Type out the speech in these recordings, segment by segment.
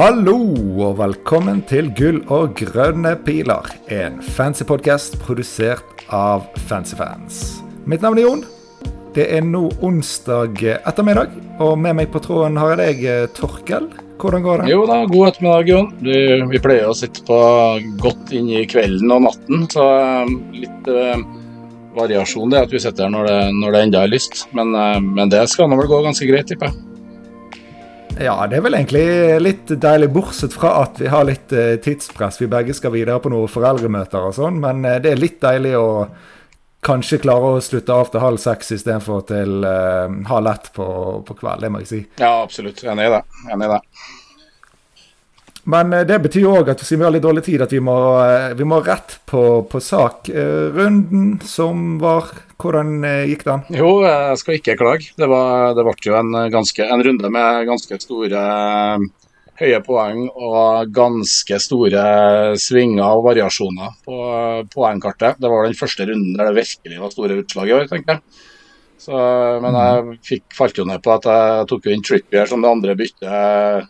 Hallo og velkommen til Gull og grønne piler. En fancy podkast produsert av Fancyfans. Mitt navn er Jon. Det er nå onsdag ettermiddag, og med meg på tråden har jeg deg, eh, Torkel. Hvordan går det? Jo da, god ettermiddag, Jon. Du, vi pleier å sitte på godt inn i kvelden og natten, så eh, litt uh, variasjon det at vi sitter her når det, når det enda er lyst. Men, uh, men det skal nå vel gå ganske greit, tipper jeg. Ja, det er vel egentlig litt deilig, bortsett fra at vi har litt uh, tidspress. Vi begge skal videre på noen foreldremøter og sånn, men det er litt deilig å kanskje klare å slutte av til halv seks istedenfor til uh, halv ett på, på kveld. Det må jeg si. Ja, absolutt. Enig i det. Enig i det. Men uh, det betyr òg at siden vi har litt dårlig tid, at vi må, uh, vi må rett på, på sak. runden som var, hvordan gikk den? Jo, jeg skal ikke klage. Det, var, det ble jo en, ganske, en runde med ganske store høye poeng og ganske store svinger og variasjoner på poengkartet. Det var den første runden der det virkelig var store utslag i år, tenker jeg. Så, men jeg mm. fikk, falt jo ned på at jeg tok jo inn Trippier som det andre byttet eh,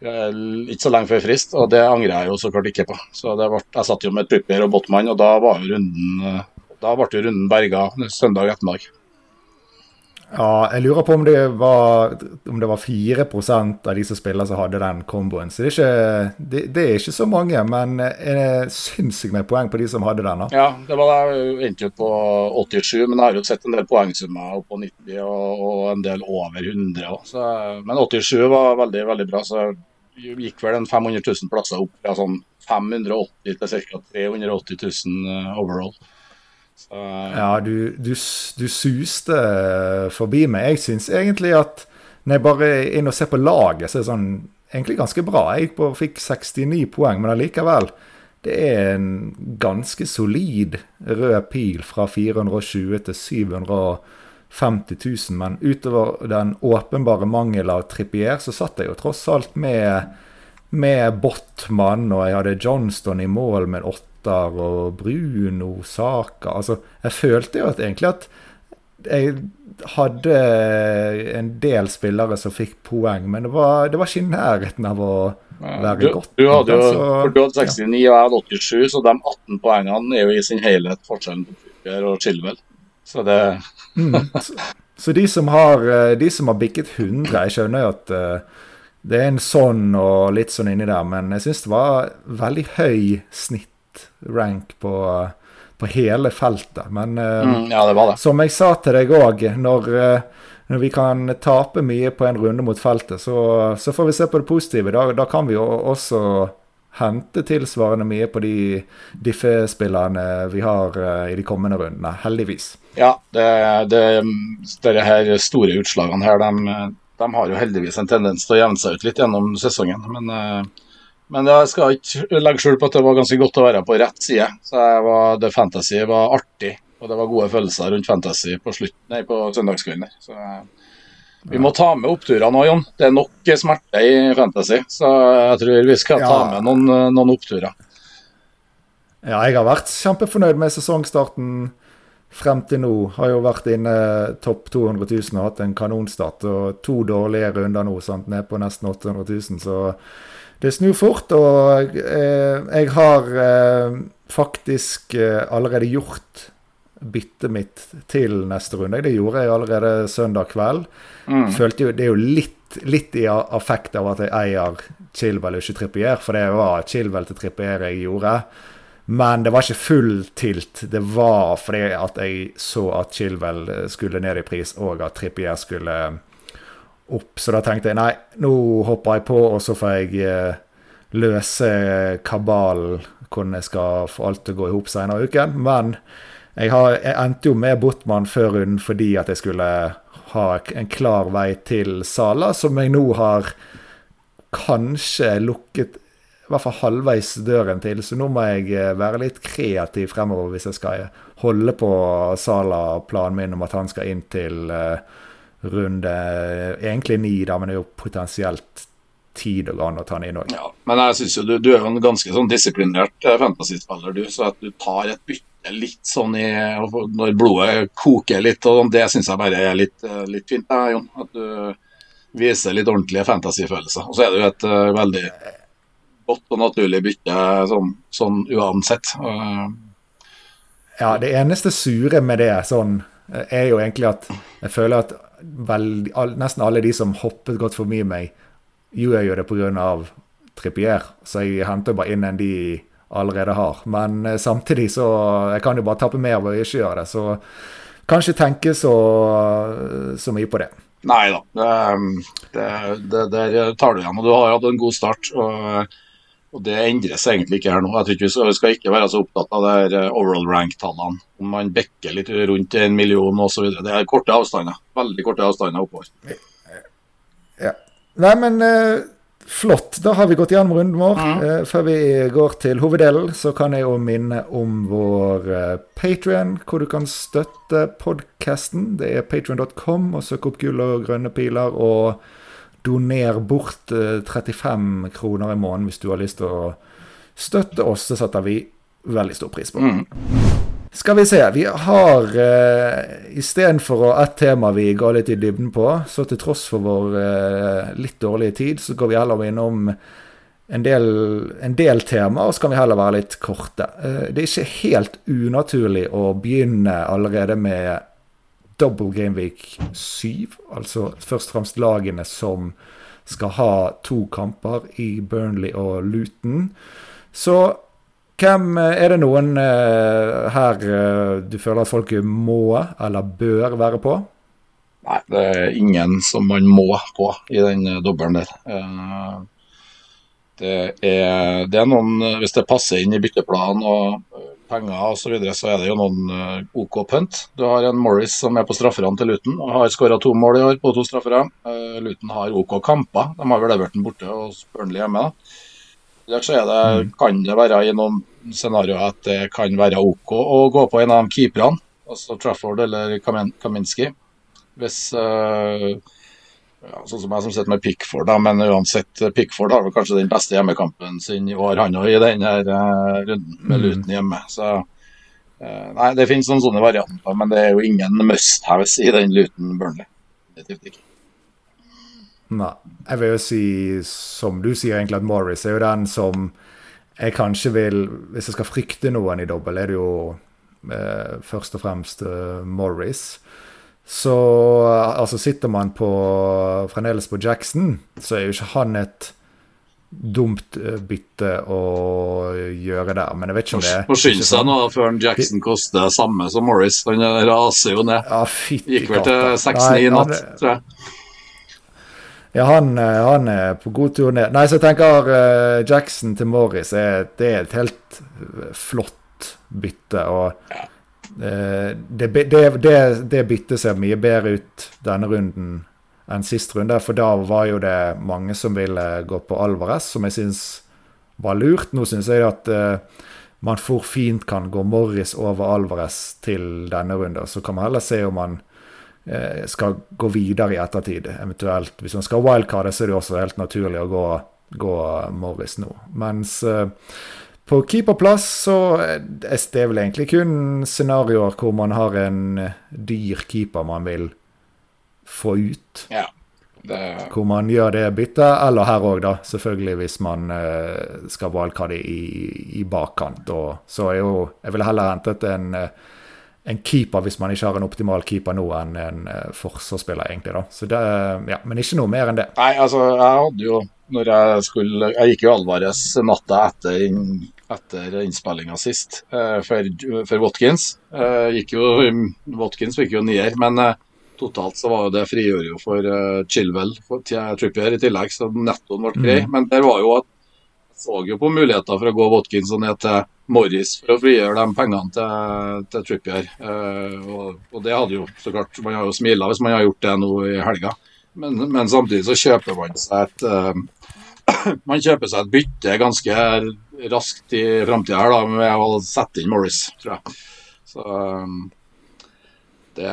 ikke så lenge før frist, og det angrer jeg jo så klart ikke på. Så ble, Jeg satt jo med Trippier og Botman, og da var jo runden eh, da ble jo runden berga søndag ettermiddag. Ja, jeg lurer på om det var, om det var 4% av de som spiller som hadde den komboen. Så det er, ikke, det, det er ikke så mange, men er sinnssykt med poeng på de som hadde den. da. Ja, det var jeg endte ut på 87, men jeg har jo sett en del poengsummer opp på 90 og, og en del over 100 også. Men 87 var veldig, veldig bra. så gikk vel en 500 000 plasser opp fra sånn 580 til ca. 380 000 overall. Så... Ja, du, du, du, suste forbi meg. Jeg syns egentlig at når jeg bare er inne og ser på laget, så er det sånn egentlig ganske bra. Jeg gikk på, fikk 69 poeng, men allikevel. Det er en ganske solid rød pil fra 420 til 750 000. Men utover den åpenbare mangel av Trippier, så satt jeg jo tross alt med, med Botman, og jeg hadde Johnston i mål med åtte Potter og Bruno Saka Altså, jeg følte jo at egentlig at jeg hadde en del spillere som fikk poeng, men det var, det var ikke i nærheten av å være du, godt. Du hadde jo for du hadde 69 ja. og jeg hadde 87, så de 18 poengene er jo i sin helhet forskjellen på Trippier og Chilwell. Så det mm. så, de som har de som har bikket 100 Jeg skjønner jo at uh, det er en sånn og litt sånn inni der, men jeg syns det var veldig høy snitt rank på, på hele feltet. Men eh, mm, ja, det det. som jeg sa til deg òg, når, eh, når, vi kan tape mye på en runde mot feltet, så, så får vi se på det positive. Da, da kan vi jo også hente tilsvarende mye på de diffe-spillerne vi har uh, i de kommende rundene, heldigvis. Ja, det, det, det her store utslagene her, de, de, har jo heldigvis en tendens til å jevne seg ut litt gjennom sesongen. Men uh, men jeg skal ikke legge skjul på at det var ganske godt å være på rett side. Så var, det Fantasy var artig, og det var gode følelser rundt Fantasy på, slutt, nei, på søndagskvelden. Så vi må ta med oppturene nå, Jon. Det er nok smerte i Fantasy, så jeg tror vi skal ta med noen, noen oppturer. Ja, jeg har vært kjempefornøyd med sesongstarten frem til nå. Har jo vært inne topp 200 000 og hatt en kanonstart. Og to dårlige runder nå, sant? ned på nesten 800 000. Så det snur fort, og eh, jeg har eh, faktisk eh, allerede gjort byttet mitt til neste runde. Det gjorde jeg allerede søndag kveld. Mm. Følte jo, Det er jo litt, litt i affekt av at jeg eier Chilwell og ikke Trippier, for det var Chilwell til Trippier jeg gjorde. Men det var ikke full tilt. Det var fordi at jeg så at Chilwell skulle ned i pris, og at Trippier skulle opp. Så da tenkte jeg nei, nå hopper jeg på, og så får jeg eh, løse kabalen hvordan jeg skal få alt til å gå i hop senere i uken. Men jeg, har, jeg, endte jo med Botman før runden fordi at jeg skulle ha en klar vei til Sala, som jeg nå har kanskje lukket i hvert fall halvveis døren til, så nå må jeg eh, være litt kreativ fremover hvis jeg skal holde på Sala-planen min om at han skal inn til uh, runde egentlig ni, da, men det er jo potensielt tid og an å ta han inn òg. Ja, men jeg syns jo du, du, er jo en ganske sånn disiplinert eh, fantasyspiller, du. Så at du tar et bytte litt sånn i Når blodet koker litt, og sånn, det syns jeg bare er litt, eh, litt fint, da, Jon. At du, viser litt ordentlige fantasyfølelser. Og så er det jo et uh, veldig godt og naturlig bytte sånn, sånn uansett. Uh, ja, det eneste sure med det sånn, er jo egentlig at jeg føler at veld, all, nesten alle de som hoppet godt forbi meg, gjør jo det pga. Trippier. Så jeg henter bare inn en de allerede har. Men eh, samtidig så Jeg kan jo bare tappe mer ved å ikke gjøre det. Så kanskje tenke så, så mye på det. Nei da, det, det, der tar du igjen. Og du har hatt en god start. og og Det endres egentlig ikke her nå. Jeg tror ikke Vi skal, vi skal ikke være så opptatt av det her eh, overall rank-tallene. Om man bekker litt rundt en million osv. Det er korte avstander. Veldig korte avstander oppover. Ja. Nei, men uh, flott. Da har vi gått gjennom runden vår. Mm. Eh, før vi går til hoveddelen, så kan jeg jo minne om vår eh, Patrion, hvor du kan støtte podkasten. Det er patrion.com, og søk opp gull og grønne piler. og doner bort 35 eh, kroner i måneden hvis du har lyst til å støtte oss. Det setter vi veldig stor pris på. Mm. Skal vi se. Vi har uh, istedenfor ett tema vi ga litt i dybden på, så til tross for vår uh, litt dårlige tid, så går vi heller innom en del, en del tema, og så kan vi heller være litt korte. Uh, det er ikke helt unaturlig å begynne allerede med double game week 7. Altså først og fremst lagene som skal ha to kamper i Burnley og Luton. Så hvem er det noen uh, her uh, du føler at folk må eller bør være på? Nei, det er ingen som man må på i den dobbelen der. Det, er, det er noen Hvis det passer inn i bytteplanen og penger osv., så, videre, så er det jo noen OK punt. Du har en Morris som er på strafferne til Luton og har skåra to mål i år på to straffer. Luton har OK kamper. De har vel Everton borte og Burnley hjemme. Ellers så det, mm. kan det være i noen scenarioer at det kan være OK å gå på en av de keeperne, altså Trafford eller Kaminski. Hvis uh, ja, sånn som jeg som sitter med Pickford, da, men uansett, Pickford har vel kanskje den beste hjemmekampen sin i år, han òg, i denne uh, runden med mm. Luton hjemme. Så uh, Nei, det finnes noen sånne varianter, men det er jo ingen must-haves i den Luton Burnley. Definitivt ikke. Nei. Jeg vil jo si, som du sier, egentlig at Morris er jo den som jeg kanskje vil Hvis jeg skal frykte noen i dobbel, er det jo eh, først og fremst Morris. Så altså sitter man på fremdeles på Jackson, så er jo ikke han et dumt eh, bytte å gjøre der. Men jeg vet ikke om det er skynde seg nå før Jackson koster samme som Morris. Han raser jo ned. Ja, Gikk vel til 6-9 i natt, tror jeg. Ja, han, eh, han, er på god tur ned. Nei, så jeg tenker uh, Jackson til Morris er, det er et helt flott bytte. Og. Eh, det, det, det, det byttet ser mye bedre ut denne runden enn sist runde. For da var jo det mange som ville gå på Alvarez, som jeg syns var lurt. Nå syns jeg at uh, man for fint kan gå Morris over Alvarez til denne runden. Så kan man heller se om man uh, skal gå videre i ettertid. Eventuelt hvis man skal wildcarde, så er det også helt naturlig å gå, gå Morris nå. Mens uh, på keeperplass så er det vel egentlig kun scenarioer hvor man har en eh, dyr keeper man vil få ut. Ja, det... Hvor man gjør det byttet, eller her òg, da. Selvfølgelig hvis man skal wildcarde i, i bakkant. Og så er jo Jeg ville heller hentet en, eh, en keeper hvis man ikke har en optimal keeper nå, enn en uh, forsvarsspiller, egentlig. da. Så det, ja, Men ikke noe mer enn det. Nei, altså, jeg hadde jo når jeg skulle Jeg gikk jo Alvarez natta etter etter innspillinga sist uh, for, for, Watkins. Uh, gikk jo, Watkins fikk jo nier, men totalt så var jo det frigjorde jo for Chilwell for, Trippier i tillegg, så nettoen ble grei. Mm. Men der var jo at jeg så jo på muligheter for å gå Watkins og ned til Morris for å frigjøre de pengene til, til Trippier. Og, og, det hadde jo så klart Man har jo smila hvis man har gjort det nå i helga, men, men samtidig så kjøper man seg et man kjøper seg et bytte ganske raskt i framtida her da, med å sette inn Morris, tror jeg. Så um, det,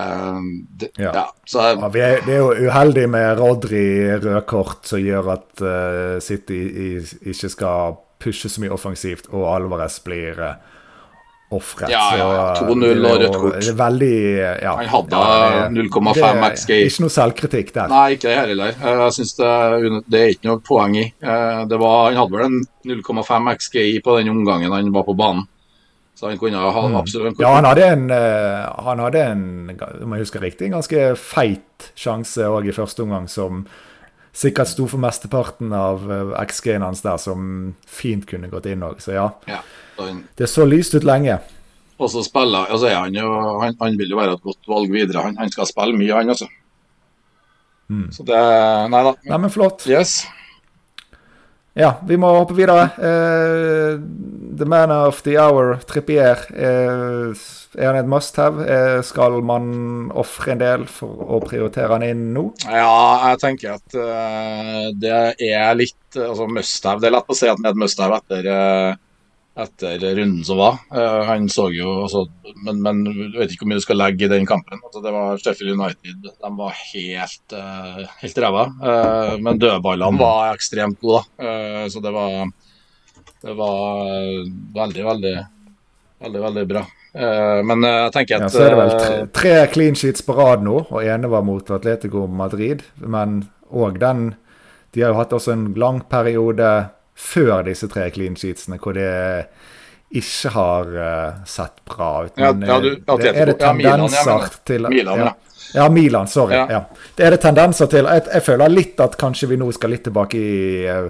det ja. ja, så, ja er, vi, er jo uheldig med Rodri rødkort som gjør at uh, City i, ikke skal pushe så mye offensivt, og Alvarez blir uh, ofret. Ja, ja, ja. 2-0 er og rødt kort. veldig ja, Han hadde ja, 0,5 det er XG. Ikke noe selvkritikk der. Nei, ikke det her heller. Eh, Jeg synes det, det er ikke noe poeng i. Eh, Det var, han hadde vel en 0,5 XGI på den omgangen han var på banen. Så han kunne ha absolutt Mm. Ja, han hadde en, eh, han hadde en om jeg husker riktig, en ganske feit sjanse òg i første omgang, som sikkert sto for mesteparten av eh, XG-en hans der, som fint kunne gått inn òg. Så ja, Ja, han- det så lyst ut lenge. Og så spiller altså han jo han, han vil jo være et godt valg videre. Han, han skal spille mye, han altså. Mm. Så det Nei da. Nei, men flott. Yes. Ja, vi må hoppe videre. Uh, the man of the hour, Trippier. Uh, er han et must have? Uh, skal man ofre en del for å prioritere han inn nå? Ja, jeg tenker at eh, det er litt eh, altså must have. Det er lett å si at han er et must have etter, eh, etter runden som var. Eh, han så jo også, men, men jeg vet ikke hvor mye du skal legge i den kampen. Altså, det var Sheffield United. De var helt, uh, helt ræva. Eh, men dødballene var ekstremt gode, da. Eh, så det var Det var eh, veldig, veldig, veldig, veldig bra. Eh, men eh, jeg tenker Ja, at så er det vel eh, tre, tre clean sheets på rad nå, og ene var mot Atletico Madrid. Men òg den De har jo hatt også en lang periode før disse tre clean sheetsene hvor det ikke har uh, sett bra ut. Men ja, du- eh, det, er det Ja, Milan, ja, tendenser til Milan, ja. ja. Ja, Milan. Sorry. Ja. Ja. Det er det tendenser til. Jeg, jeg føler litt at kanskje vi nå skal litt tilbake i eh,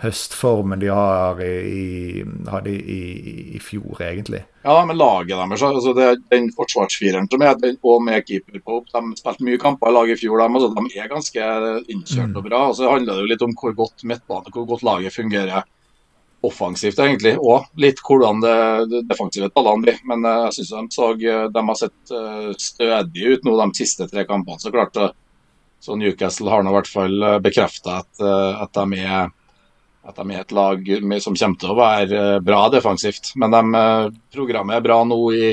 høstformen de har i, hadde i, i, i fjor, egentlig. Ja, men laget deres, altså det, den forsvarsfireren som er, den, og med keeper på opp, de spilte mye kamper i laget i fjor. De, altså, de er ganske innkjørt og bra. og Så handler det jo litt om hvor godt midtbane, hvor godt laget fungerer offensivt, egentlig. Og litt hvordan det, det defensive tallene blir. Men uh, jeg syns de, så, eh, de har sett uh, stødige ut nå de siste tre kampene. Så klart, uh, så Newcastle har nå i hvert fall bekrefta at, eh, at de er at de er et lag som kommer til å være eh, bra defensivt. Men de, eh, programmet er bra nå i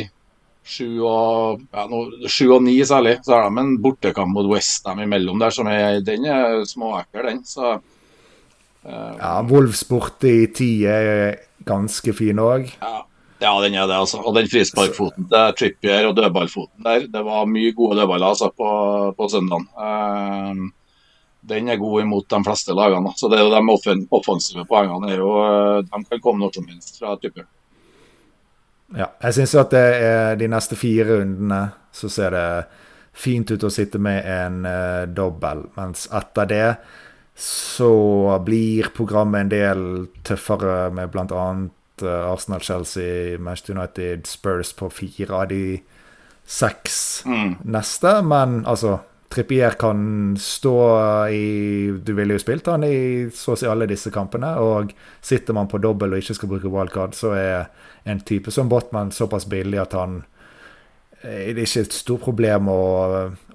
sju og, ja, og ni særlig. Så har de en bortekamp mot Westham imellom der, som er, den er småekkel, den. Så uh, Ja, Wolfsport i ti er ganske fin òg. ja, ja, den er det, altså. Og den frisparkfoten til Trippier og dødballfoten der, det var mye gode dødballer altså, på, på søndagen. Eh, den er god imot de fleste lagene. Så det er jo de offen- offensive poengene er jo, eh, de kan komme når som helst fra Trippier. Ja, jeg syns at det er de neste fire rundene så ser det fint ut å sitte med en uh, dobbel, mens etter det så blir programmet en del tøffere med bl.a. Uh, Arsenal, Chelsea, Manchester United, Spurs på fire av de seks Mm. neste. Men altså, Trippier kan stå i Du ville jo spilt han i så å si alle disse kampene. Og sitter man på dobbel og ikke skal bruke wildcard, så er en type som Botman såpass billig at han eh, Det er ikke et stort problem å,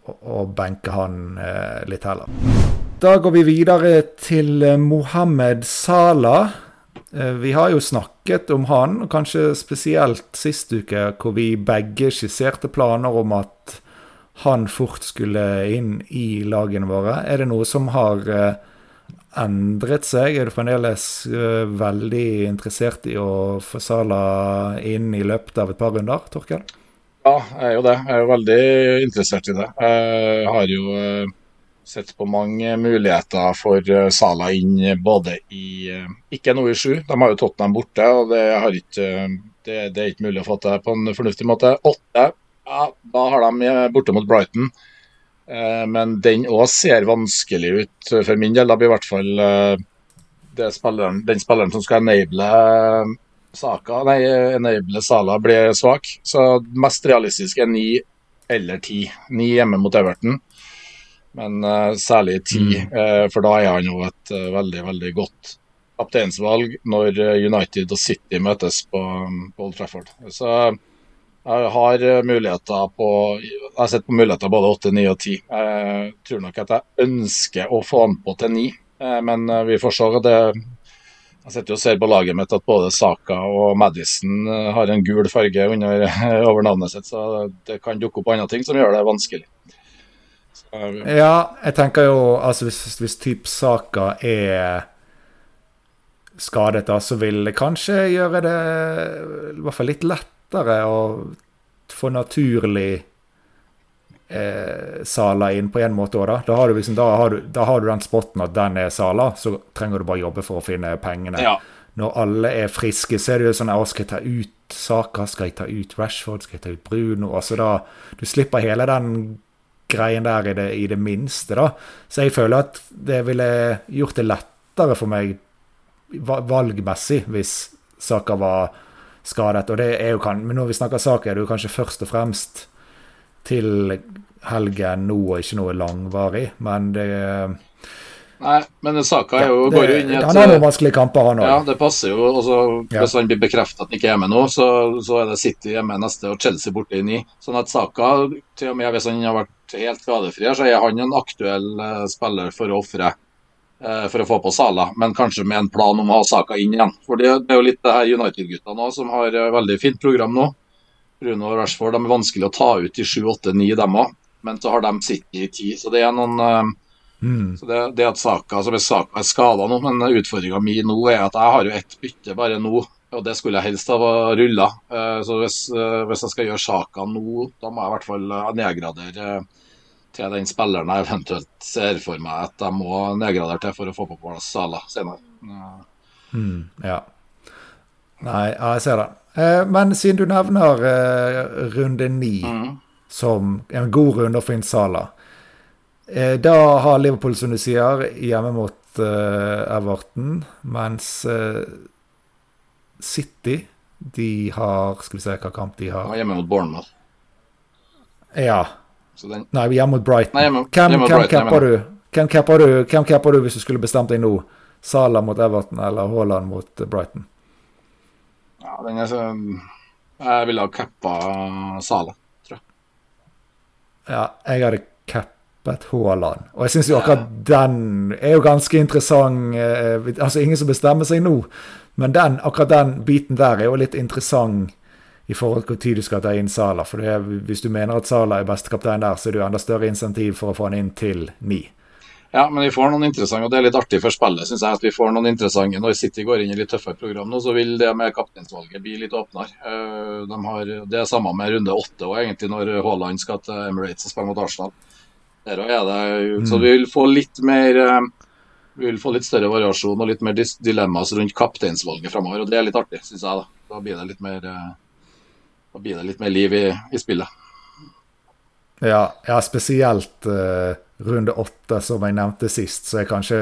å, å benke han eh, litt heller. Da går vi videre til eh, Mohammed Salah. Vi har jo snakket om han, kanskje spesielt sist uke, hvor vi begge skisserte planer om at han fort skulle inn i lagene våre. Er det noe som har eh, endret seg? Er du fremdeles eh, veldig interessert i å få Sala inn i løpet av et par runder, Torkel? Ja, jeg er jo det. Jeg er jo veldig interessert i det. Jeg har jo eh, sett på mange muligheter for Sala inn både i Ikke nå i sju, de har jo Tottenham borte, og det, ikke, det, det er ikke mulig å få til på en fornuftig måte. Åtte, ja, da har de eh, borte mot Brighton. Eh, Men den òg ser vanskelig ut for min del. Da blir i hvert fall eh, spilleren, den spilleren som skal enable eh, Saka, nei, enable Sala blir svak. Så mest realistisk er ni eller ti. Ni hjemme mot Everton, men eh, særlig ti, eh, for da er han jo et eh, veldig, veldig godt kapteinsvalg når eh, United og City møtes på, på Old Trafford. Så jeg har eh, muligheter på Jeg har sett på muligheter både 8, 9 og 10. Jeg tror nok at jeg ønsker å få han på til 9, eh, men eh, vi får se. Det, jeg sitter og ser på laget mitt at både Saka og Madison har en gul farge under, over navnet sitt, så det kan dukke opp andre ting som gjør det vanskelig. Så, ja. Ja, jeg tenker jo altså Hvis, hvis type Saka er skadet, da, så vil det kanskje gjøre det i hvert fall litt lett lettere å få naturlig eh, Sala inn på en måte òg, da. Da har, du liksom, da, har du, da har du den spotten at den er Sala, så trenger du bare jobbe for å finne pengene. Ja. Når alle er friske, så er det jo sånn Å, skal jeg ta ut Saka, skal jeg ta ut Rashford, skal jeg ta ut Bruno? Altså da, Du slipper hele den greien der i det, i det minste, da. Så jeg føler at det ville gjort det lettere for meg valgmessig hvis Saka var skadet. Og det er jo kan, Men når vi snakker Saka, er det jo kanskje først og fremst til helgen nå, og ikke noe langvarig. Men det Nei, men Saka det, går jo inn i et Han har noen vanskelige kamper, han òg. Ja, det passer jo. Også, Ja. Hvis han blir bekreftet at han ikke er med nå, så, så er det City hjemme neste og Chelsea borte i ni. Sånn at Saka, til og med hvis han har vært helt skadefri, så er han en aktuell eh, spiller for å ofre for å få på Sala, men kanskje med en plan om å ha Saka inn igjen. For Det, er jo litt det her United-gutta nå som har eh, veldig fint program nå. Bruno og Rashford de er vanskelig å ta ut i 7, 8, 9, dem òg. Men så har de City i 10. Så det er noen eh, Mm. så det, det at Saka, altså hvis Saka er skada nå, men utfordringa mi nå er at jeg har jo ett bytte bare nå, og det skulle jeg helst ha rulla. Så hvis, eh, hvis jeg skal gjøre Saka nå, da må jeg i hvert fall eh, nedgradere eh, til den spilleren jeg eventuelt ser for meg at jeg må nedgradere til for å få på plass Sala senere. Mm, ja. Nei, ja, jeg ser det. Eh, men siden du nevner eh, runde ni Mm. som en god runde for Insala, eh, da har Liverpool, som du sier, hjemme mot eh, Everton, mens eh, City de har Skal vi se hva kamp de har. hjemme mot Bournemouth. Ja. Så den, Nei, vi hjemme mot Brighton. Nei, hjemme- hvem, hjemme hvem, Brighton, capper du? hvem capper du? Hvem capper du hvis du skulle bestemt deg nå? Salah mot Everton eller Haaland mot eh, Brighton? ja, den er så Jeg ville ha cappa Salah, tror jeg. Ja, jeg hadde cappet Haaland. Og jeg syns jo akkurat den er jo ganske interessant. eh, altså ingen som bestemmer seg nå, men den, akkurat den biten der er jo litt interessant i forhold til hvor tid du skal ta inn Sala. For det er, hvis du mener at Sala er beste kaptein der, så er det jo enda større insentiv for å få han inn til ni. Ja, men vi får noen interessante, og det er litt artig for spillet, synes jeg, at vi får noen interessante. Når City går inn i litt tøffere program nå, så vil det med kapteinsvalget bli litt åpnere. Eh, De har, det er samme med runde åtte òg, egentlig, når Haaland skal til Emirates og spille mot Arsenal. Der er det, Så vi vil få litt mer eh, vi vil få litt større variasjon og litt mer dilemmaer rundt kapteinsvalget framover, og det er litt artig, syns jeg. Da Da blir det litt mer, eh, bidra litt mer liv i, i spillet. Ja, ja spesielt uh, runde åtte, som jeg nevnte sist, så er kanskje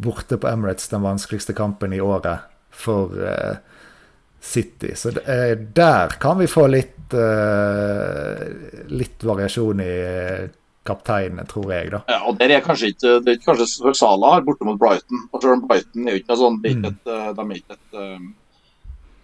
borte på Emirates den vanskeligste kampen i året for uh, City. Så eh, der kan vi få litt litt variasjon i kapteinene, tror jeg, da. Ja, og der er kanskje ikke det er kanskje Sala har borte mot Brighton. Og selv om Brighton er jo ikke noe sånn, de er ikke et, de er ikke et,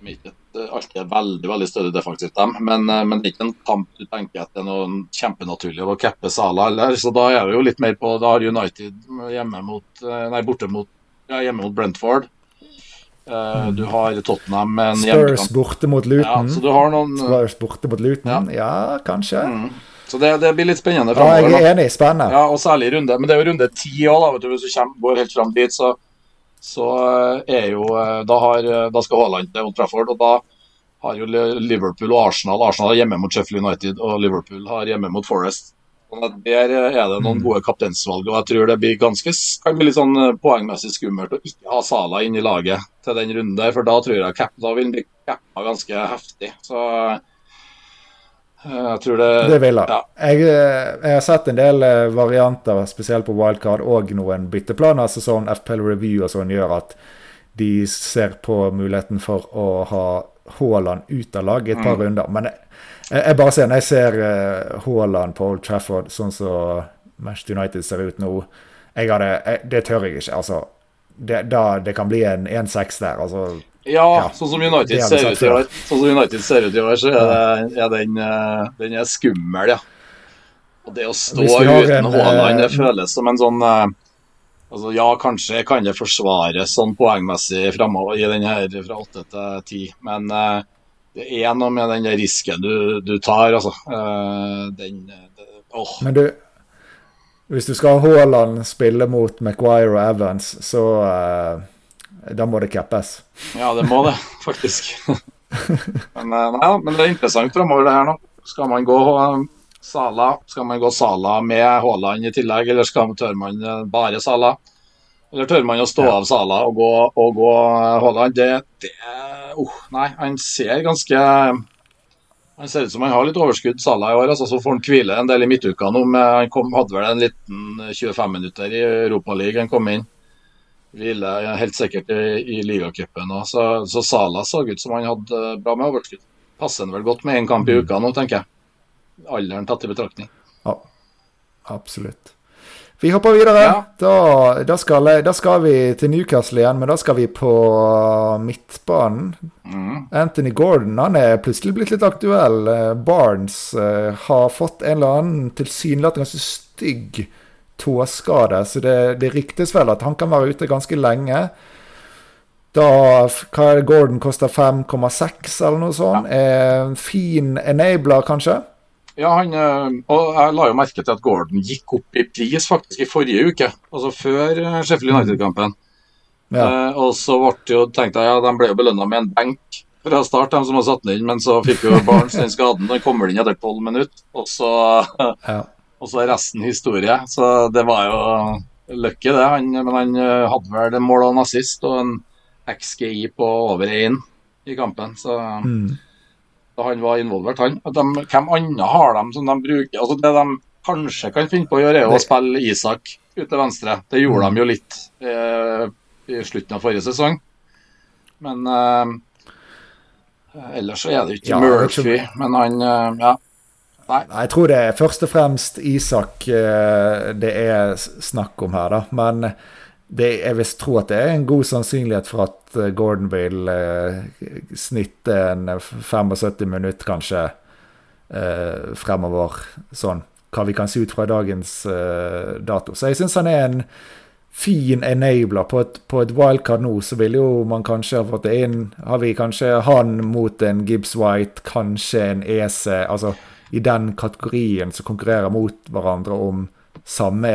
er ikke eh, alltid et veldig veldig stødig defensivt, dem. Men, eh, men det er ikke en kamp du tenker at det er noe kjempenaturlig å cappe Sala heller. Så da er det jo litt mer på Da har United hjemme mot eh, Nei, borte mot ja, hjemme mot Brentford. Du har Tottenham med en Spurs borte mot Ja, Luton. så du har noen Spurs borte mot Luton. Ja, kanskje. mm. Så det, det blir litt spennende Ja, jeg er enig. Spennende. Ja, og særlig runde. Men det er jo runde ti òg, da. Vet du, hvis du kommer, går helt fram dit, så, så eh, er jo eh, Da, har, eh, da skal Haaland til Old Trafford, og da har jo Liverpool og Arsenal Arsenal har hjemme mot Sheffield United, og Liverpool har hjemme mot Forest. Der er det noen gode kapteinsvalg, og jeg tror det blir ganske, kan bli litt sånn poengmessig skummelt å ikke ha Sala inn i laget til den runden der, for da tror jeg da vil han bli cappa ganske heftig. Så jeg tror det Det vil jeg. Ja. jeg. eh, Jeg har sett en del eh, varianter, spesielt på wildcard, og noen bytteplaner. Så sånn FPL Review og sånn gjør at de ser på muligheten for å ha Haaland ut av laget i et par runder. Men jeg, jeg bare ser, når jeg ser eh, Haaland på Old Trafford sånn som Manchester United ser ut nå jeg hadde, jeg, Det tør jeg ikke. altså. Det, da, det kan bli en 1-6 der. altså Ja, sånn som United det ser ut i år, sånn som United ser ut i år, så er, det, er den, eh, den er skummel, ja. Og det å stå uten Haaland, det eh, føles som en sånn eh, altså Ja, kanskje kan det forsvares sånn poengmessig framover i den her fra åtte til ti, men det er noe med den risken du, du tar, altså. Den det, åh. Men du, hvis du skal ha Haaland spille mot Maguire og Evans, så eh, da må det cappes. Ja, det må det, faktisk. men, ja, men det er interessant framover, det her nå. Skal man gå Sala, skal man gå Sala med Haaland i tillegg, eller skal man, tør man bare Sala? Eller tør man å stå av Sala og gå, og gå Haaland? Det, det oh, Nei, han ser ganske han ser ut som han har litt overskudd, Salah i år. altså Så får han hvile en del i midtuka nå. Med, han kom, hadde vel en liten 25 minutter i Europaligaen han kom inn. Hvile helt sikkert i, i ligacupen. Så, så Salah så ut som han hadde bra med overskudd. Passer han vel godt med én kamp i uka nå, tenker jeg. Alderen tatt i betraktning. Ja, absolutt. Vi hopper videre. Ja. Da, da, skal, da, skal, vi til Newcastle igjen, men da skal vi på midtbanen. Mm. Anthony Gordon han er plutselig blitt litt aktuell. Eh, Barnes uh, har fått en eller annen tilsynelatende ganske stygg tåskade, så det, det, ryktes vel at han kan være ute ganske lenge. Da Gordon koster 5,6 eller noe sånt. Ja. Eh, fin enabler, kanskje? Ja, han, eh, og jeg la jo merke til at Gordon gikk opp i pris faktisk i forrige uke. Altså før eh, Sheffield United-kampen. Ja. Eh, og så jo, tenkte jeg ja, de ble jo belønna med en benk fra start, de som har satt den inn. Men så fikk jo Barnes den skaden. Den kommer inn etter tolv minutter. Og så, ja. Og så er resten historie. Så det var jo lucky, det. Han, men han eh, hadde vel mål og nazist og en XGI på over én i kampen. Så mm da han var involvert, han. De, hvem andre har de som de bruker? Altså Det de kanskje kan finne på å gjøre, er å spille Isak ut til venstre. Det gjorde mm. de jo litt eh, i slutten av forrige sesong. Men eh, ellers så er det ikke ja, Murphy, men han eh, ja. Nei. Jeg tror det er først og fremst Isak eh, det er snakk om her, da. Men det, jeg vil tro at det er en god sannsynlighet for at eh, Gordon vil eh, snitte en 75 minutter, kanskje, fremover. Sånn hva vi kan se ut fra dagens dato. Så jeg syns han er en fin enabler. På et, et wildcard nå så ville jo man kanskje ha fått det inn Har vi kanskje han mot en Gibbs White, kanskje en EC Altså i den kategorien som konkurrerer mot hverandre om samme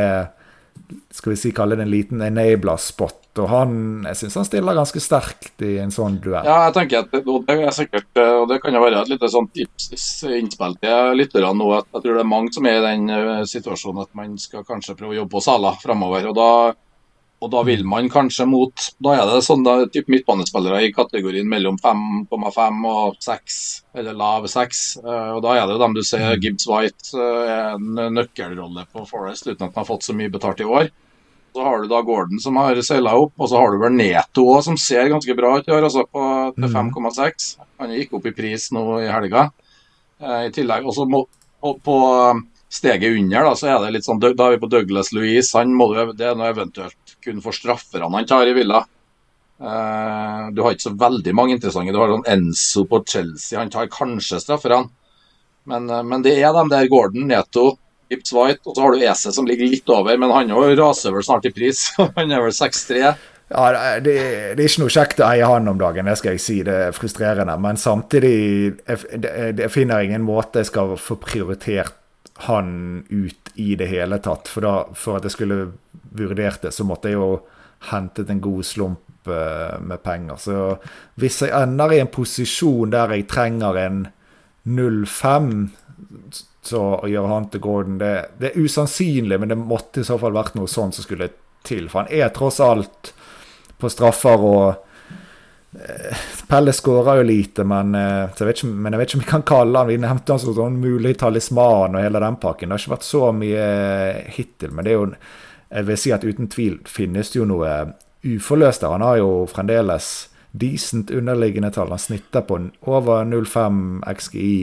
skal vi si, kalle det en liten enabler-spot. Og han, jeg syns han stiller ganske sterkt i en sånn duell. Ja, jeg tenker at det er sikkert, og det kan jo være et lite sånn tips innspill til lytterne nå. at Jeg tror det er mange som er i den eh, situasjonen at man skal kanskje prøve å jobbe på Sala framover. Og da og da vil man kanskje mot Da er det sånn da, type midtbanespillere i kategorien mellom 5,5 og 6, eller lav 6. Uh, og da er det jo dem du ser mm. Gibbs White uh, en nøkkelrolle på Forest uten at han har fått så mye betalt i år. Så har du da Gordon som har seila opp, og så har du vel Neto òg, som ser ganske bra ut i år, altså på, 5,6. Mm. Han gikk opp i pris nå i helga. I tillegg også må, på, på steget under, da, så er det litt sånn Da er vi på Douglas Louise. Han må du, det er noe eventuelt kun for strafferne han tar i Villa. Uh, du har ikke så veldig mange interessante. Du har sånn Enzo på Chelsea, han tar kanskje strafferne. Men, uh, men, det er de der Gordon, Neto, Gibbs White, og så har du Ese som ligger litt over. Men han raser vel snart i pris. han er vel 6-3. Ja, det, det, er ikke noe kjekt å eie han om dagen, det skal jeg si. Det er frustrerende. Men samtidig, jeg, jeg finner ingen måte jeg skal få prioritert han ut i det hele tatt. For, da, for at jeg skulle vurdert det, så måtte jeg jo hentet en god slump uh, med penger. Så hvis jeg ender i en posisjon der jeg trenger en 0-5, så å gjøre han til Gordon det, det, er usannsynlig, men det måtte i så fall vært noe sånt som skulle til. For han er tross alt på straffer og eh, Pelle skåra jo lite, men, eh, jeg ikke, men, jeg vet ikke om vi kan kalle han Vi nevnte han som sånn mulig talisman og hele den pakken. Det har ikke vært så mye hittil, men det er jo jeg vil si at uten tvil finnes det jo noe uforløst der. Han har jo fremdeles decent underliggende tall. Han snitter på over 0,5 XGI.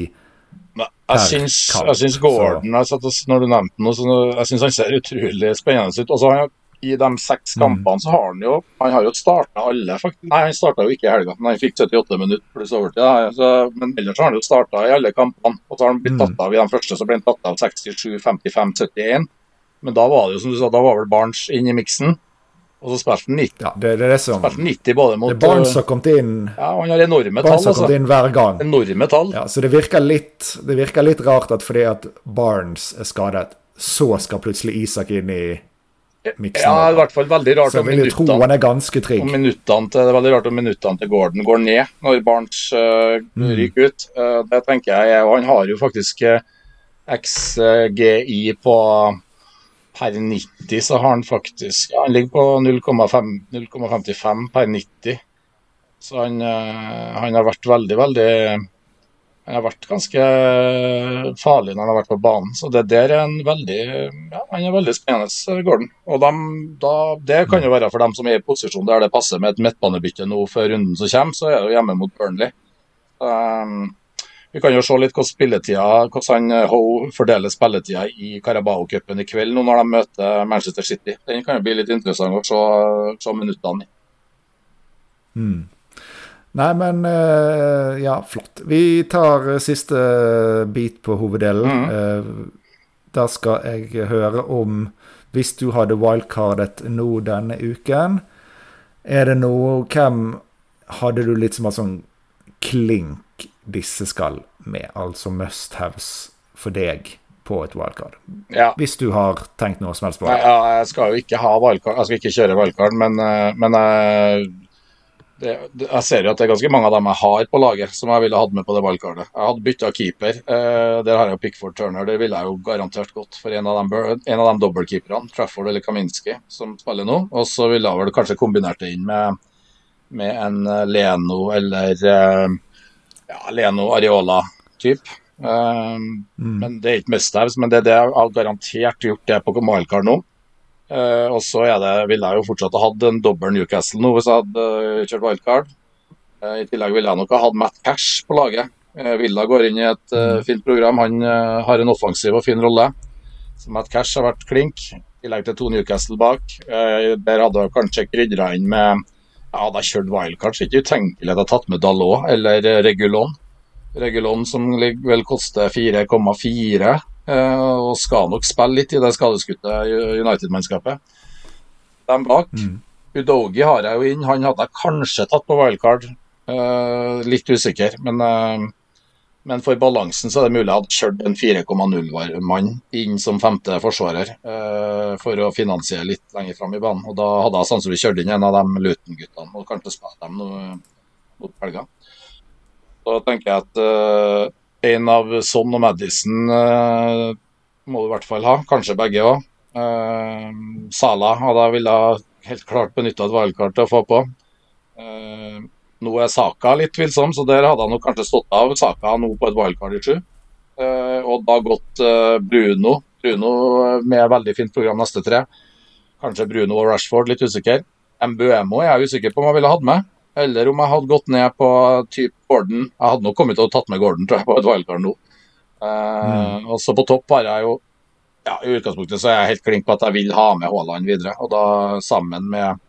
Jeg syns, jeg syns Gordon jeg Når du nevnte noe, så jeg syns han ser utrolig spennende ut. Også, han, I de seks mm. kampene så har han jo Han har jo starta alle, faktisk. Nei, han starta jo ikke i helga, men han fikk 78 minutter pluss overtid. Så, men ellers har han jo starta i alle kampene. Og så har han blitt mm. tatt av i de første, så ble han tatt av 67, 55, 71. Men da var det jo som du sa, da var vel Barents inn i miksen. Og så spilte han 90. Ja, det, det er det som, spilte 90 både mot, det er Barents som kom inn Ja, han har enorme tall. altså. inn hver gang. Enorme tall. Ja, Så det virker, litt, det virker litt rart at fordi at Barnes er skadet, så skal plutselig Isak inn i miksen. Ja, i hvert fall veldig rart Så om minuttene er ganske trygg. om minuttene til, det er veldig rart om minuttene til Gordon går ned når Barents uh, Mm. ryker ut. Uh, det tenker jeg, og Han har jo faktisk uh, XGI på per 90, så har han faktisk ja, Han ligger på 0,55 per 90. Så han, eh, han har vært veldig, veldig har vært ganske farlig når han har vært på banen. Så det der er en veldig ja, han er veldig spennende, Gordon. Og de, da, det kan jo være for dem som er i posisjon der det passer med et midtbanebytte nå før runden som kommer, så er det jo hjemme mot Burnley. Um, vi kan jo se litt hvordan spilletida, hvordan han Ho fordeler spilletida i Carabao-cupen i kveld nå når de møter Manchester City. Den kan jo bli litt interessant å se, se minuttene i. Mm. Nei, men eh, ja, flott. Vi tar eh, siste bit på hoveddelen. Mm. Eh, da skal jeg høre om Hvis du hadde wildcardet nå denne uken, er det noe Hvem hadde du litt som en sånn klink disse skal med? Altså must-haves for deg på et wildcard? Ja. Hvis du har tenkt noe som helst på Nei, det. ja, jeg skal jo ikke ha wildcard, jeg skal ikke kjøre wildcard, men, eh, men jeg, det, jeg ser jo at det er ganske mange av dem jeg har på laget som jeg ville hatt med på det wildcardet. Jeg hadde bytta keeper. Eh, der har jeg Pickford Turner, det ville jeg jo garantert gått for en av dem, bør- en av dem dobbeltkeeperne, Trafford eller Kaminski, som spiller nå. Og så ville jeg vel kanskje kombinert det inn med, med en eh, Leno eller eh, ja, Leno Areola-type. Eh, Men det er ikke must-haves, men det er det jeg har garantert gjort det på Malkar nå. Eh, og så det, ville jeg jo fortsatt ha hatt en dobbel Newcastle nå hvis jeg hadde uh, kjørt wildcard. Uh, I tillegg ville jeg nok ha hatt Matt Cash på laget. Villa går inn i et eh, fint program. Han har en offensiv og fin rolle. Så Matt Cash har vært klink. I tillegg til to Newcastle bak. Der hadde jeg kanskje krydra inn med ja, Hadde jeg kjørt wildcard, så er det ikke utenkelig at jeg hadde tatt med Dalot eller Regulon. Regulon som vel koster 4,4 eh, og skal nok spille litt i det skadeskutte United-mannskapet. De bak. Udogi har jeg jo inn. Han hadde jeg kanskje tatt på wildcard. Uh, litt usikker, men, uh, men for balansen så er det mulig jeg hadde kjørt en 4,0-mann inn som femte forsvarer uh, for å finansiere litt lenger fram i banen. Og Da hadde jeg sannsynligvis kjørt inn en av de Luton-guttene og kanskje spilt dem noe, mot helga. Så tenker jeg at eh, en av Son og Madison eh, må du i hvert fall ha, kanskje begge òg. Uh, Sala hadde jeg ville helt klart benytta et wildcard til å få på. Eh, nå er Saka litt tvilsom, så der hadde han nok kanskje stått av Saka nå på et wildcard i sju. Eh, og da gått eh, Bruno. Bruno eh, med veldig fint program neste tre. Kanskje Bruno og Rashford, litt usikker. Mbuemo er jeg usikker på om jeg ville hatt med. Eller om jeg hadde gått ned på type Gordon. Jeg hadde nok kommet til å tatt med Gordon tror jeg, på et wildcard nå. Mm. Og så på topp har jeg jo ja, I utgangspunktet så er jeg helt klink på at jeg vil ha med Haaland videre. Og da sammen med,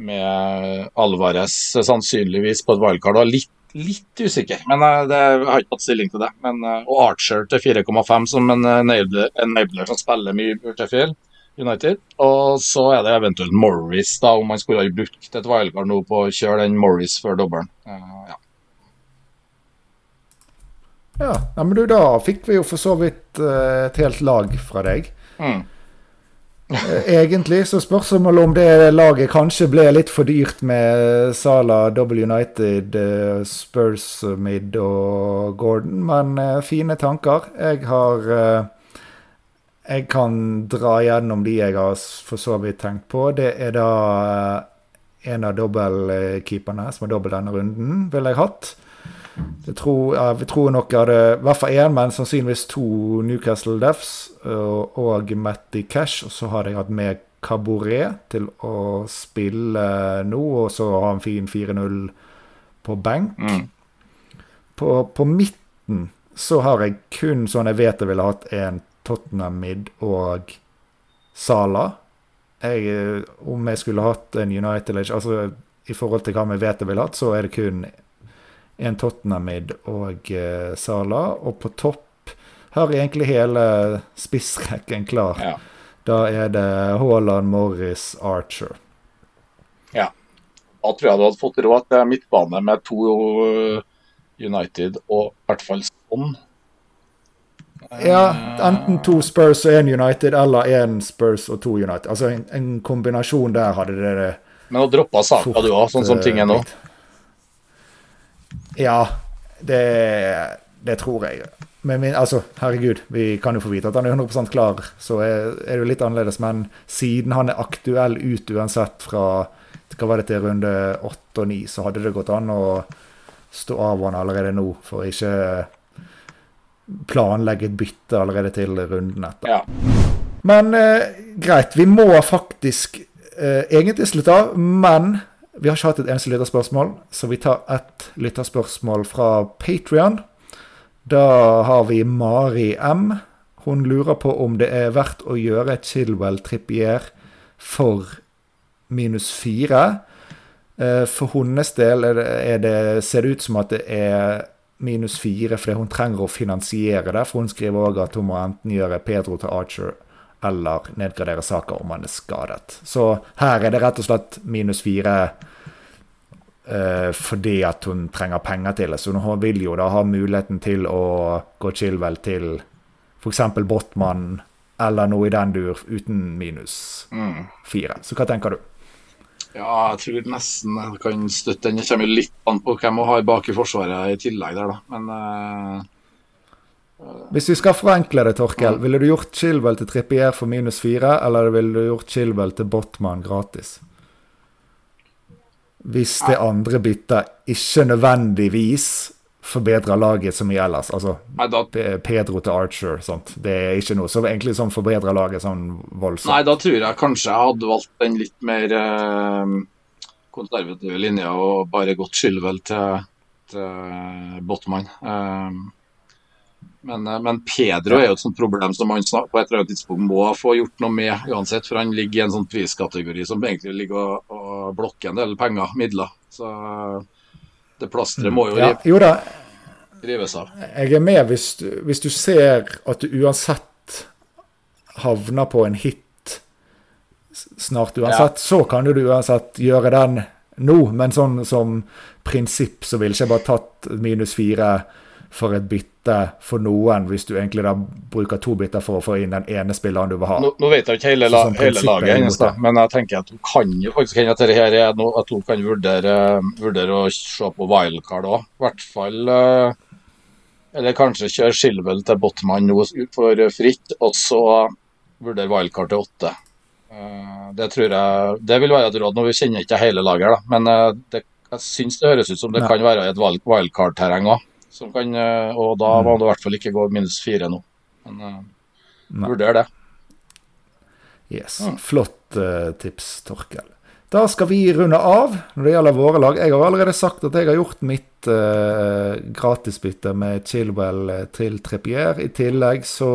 med Alvarez sannsynligvis på et wildcard. Og litt, litt usikker, men eh, det, jeg har ikke tatt stilling til det. Men, eh, og Archer til 4,5 som en enabler, enabler som spiller mye i Sheffield United. Og så er det eventuelt Morris, da, om man skulle ha brukt et wildcard nå på å kjøre den Morris før dobbelen. Uh, ja. Ja, men du, da fikk vi jo for så vidt uh, et helt lag fra deg. Mm. Eh, Egentlig så spørsmålet om det laget kanskje ble litt for dyrt med Sala, Double United, Spurs Mid og Gordon, men fine tanker. Jeg har Jeg kan dra gjennom de jeg har for så vidt tenkt på. Det er da eh, en av dobbeltkeeperne som har dobbelt denne runden, ville jeg hatt. Jeg tror, jeg tror nok jeg hadde i hvert fall én, men sannsynligvis to Newcastle Defs og, og Matty Cash. Og så hadde jeg hatt med Cabaret til å spille nå, og så ha en fin 4-0 på benk. Mm. På, på midten så har jeg kun sånn jeg vet jeg ville hatt en Tottenham Mid og Sala. Jeg, eh, om jeg skulle hatt en United eller altså i forhold til hva vi vet jeg ville hatt, så er det kun en Tottenham Mid og eh, Sala. Og på topp har jeg egentlig hele spissrekken klar. Ja. Da er det Haaland, Morris, Archer. Da tror jeg du hadde fått råd til midtbane med to uh, United og i hvert fall sånn. Ja, enten to Spurs og én United, eller én Spurs og to United. Altså en, en kombinasjon der hadde det Men å droppe saka du òg, sånn som ting er nå? Ja, det, det tror jeg. Men min, altså, herregud, vi kan jo få vite at han er 100 klar, så er, er det jo litt annerledes. Men siden han er aktuell ut uansett fra hva var det til runde åtte og ni, så hadde det gått an å stå av han allerede nå, for ikke planlegge et bytte allerede til runden etter. Ja. Men eh, greit, vi må faktisk eh, egentlig slutte av, men vi har ikke hatt et eneste lytterspørsmål, så vi tar ett lytterspørsmål fra Patrion. Da har vi Mari M. Hun lurer på om det er verdt å gjøre Chilwell Trippier for minus fire. Eh, for hennes del er det, er det, ser det ut som at det er minus fire fordi hun trenger å finansiere det. For hun skriver òg at hun må enten gjøre Pedro til Archer eller nedgradere saker om han er skadet. Så her er det rett og slett minus fire uh, fordi at hun trenger penger til det. Så hun vil jo da ha muligheten til å gå Chilwell til f.eks. Botman eller noe i den dur uten minus Mm. fire. Så hva tenker du? Ja, jeg tror nesten jeg kan støtte den. Det kommer litt an på hvem hun har bak i forsvaret i tillegg der, da. Men uh, Hvis vi skal forenkle det, Torkel, ville du gjort Chilwell til Trippier for minus fire, eller ville du gjort Chilwell til Botman gratis? Hvis det andre byttet ikke nødvendigvis forbedrer laget så mye ellers. Altså nei, Pedro til Archer, sant. Det er ikke noe som egentlig sånn forbedrer laget sånn voldsomt. nei, da tror jeg kanskje jeg hadde valgt den litt mer eh, konservative linja og bare gått Skyldvel til, til Botman. Eh, men, eh, men Pedro er jo et sånt problem som man snart, på et eller annet tidspunkt må få gjort noe med uansett. For han ligger i en sånn priskategori som egentlig ligger og, og blokker en del penger, midler. Så det plasteret må jo Ja, rive- jo da, rives av. jeg er med hvis hvis du ser at du uansett havner på en hit snart uansett, så kan du uansett gjøre den nå. Men sånn som prinsipp så ville ikke jeg bare tatt minus fire for et bytte for noen, hvis du egentlig da bruker to bytter for å få inn den ene spilleren du vil ha. Nå, nå vet jeg ikke hele, la, hele laget hennes, da, men jeg tenker at hun kan jo faktisk hende at dette her er noe at hun kan vurdere, vurdere å se på wildcard òg. I hvert fall eh, Eller kanskje kjøre Shilwell til Botman nå for fritt, og så vurdere wildcard til åtte. Eh, Det tror jeg Det vil være et råd. Nå vi kjenner ikke hele laget, da, men eh, det, jeg syns det høres ut som det Nei. kan være et wild- wildcard-terreng òg. Og da må du i hvert fall ikke gå minus fire nå. Men eh, vurder det. Yes, Mm. Flott uh, tips, Torkel. Da skal vi runde av når det gjelder våre lag. Jeg har allerede sagt at jeg har gjort mitt uh, gratisbytte med Chilwell eh, til Trippier. I tillegg så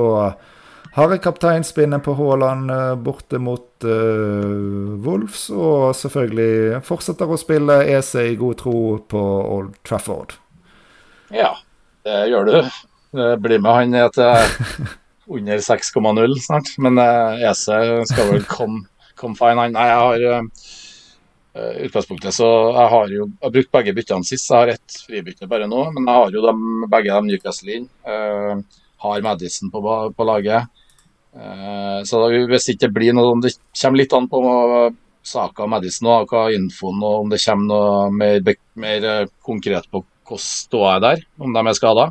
har jeg kapteinspinnet på Haaland eh, borte mot uh, Wolves. Og selvfølgelig fortsetter å spille EC i god tro på Old Trafford. Ja, det gjør du. Blir med han ned til under 6,0 snart. Men eh, EC skal vel komme komme fine. Han, nei, jeg har eh, eh, utgangspunktet så jeg har jo jeg har brukt begge byttene sist. Jeg har ett fribytte bare nå, men jeg har jo dem, begge dem Newcastle inn. Eh, har Madison på, på laget. Eh, så da, hvis ikke det blir noe Det kommer litt an på saka om Madison og hva infoen og om det kommer noe mer, mer eh, konkret på hvordan står jeg der, om de er skada.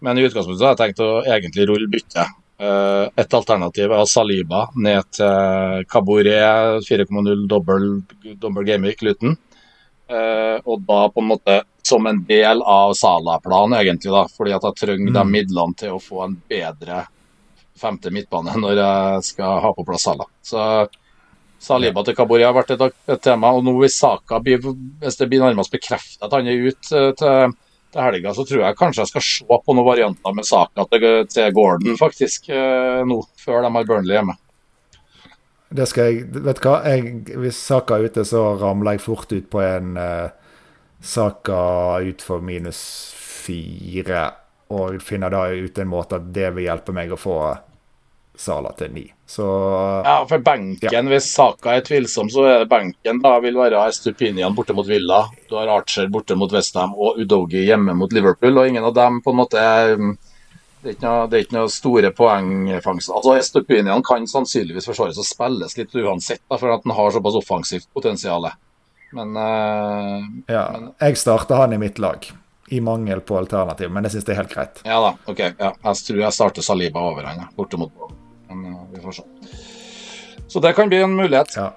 Men i utgangspunktet har jeg tenkt å egentlig rulle bytte. Eh, Et alternativ er Saliba ned til Caboret 4,0 dobbel, dobbel gameweek Luton. Og da på en måte som en del av Sala-planen, egentlig, da. Fordi at jeg trenger de Mm. midlene til å få en bedre femte midtbane når jeg skal ha på plass Sala. Så Saliba til Kabori har vært et, et tema. Og nå hvis Saka blir, hvis det blir nærmest bekreftet at han er ute eh, til, til helga, så tror jeg kanskje jeg skal se på noen varianter med Saka til, til Gordon, faktisk, eh, nå. Før de har Burnley hjemme. Det skal jeg Vet du hva? Jeg, hvis Saka er ute, så ramler jeg fort ut på en uh, Saka ut for minus fire. Og finner da ut en måte at det vil hjelpe meg å få Sala til ni. Så Ja, for benken, hvis Saka er tvilsom, så er det benken da vil være Estupinian borte mot Villa. Du har Archer borte mot Westham og Udogi hjemme mot Liverpool, og ingen av dem på en måte er, Det er ikke noe, er ikke noe store poengfangst. Altså, Estupinian kan sannsynligvis forsvares og spilles litt uansett, da, for at han har såpass offensivt potensial. Men, uh, Ja, jeg starter han i mitt lag, i mangel på alternativ, men jeg syns det er helt greit. Ja da, ok. Ja, jeg tror jeg starter Saliba over han, mot bortimot. Men uh, vi får se. Så det kan bli en mulighet. Ja.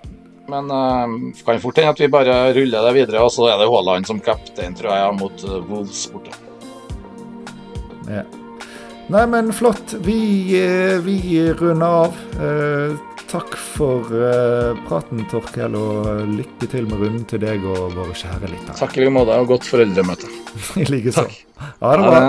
Men uh, kan fort hende at vi bare ruller det videre, og så er det Haaland som kaptein, tror jeg, mot uh, Wolves borte. Ja. Nei, men flott. Vi, vi runder av. Eh, takk for eh, praten, Torkel, og lykke til med runden til deg og våre kjære lyttere. Takk i like måte, og godt foreldremøte. I like så. Ha det bra.